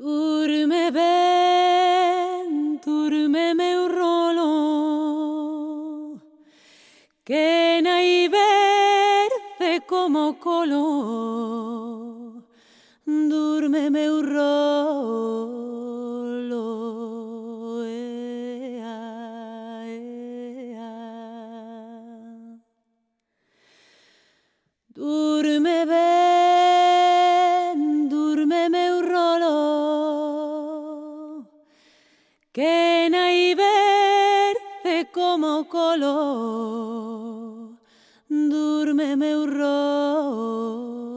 Durme ben, durme meu rolo, que nahi verde como colo, durme meu rolo. Ea, ea. Durme que de como color. Durme meu meurro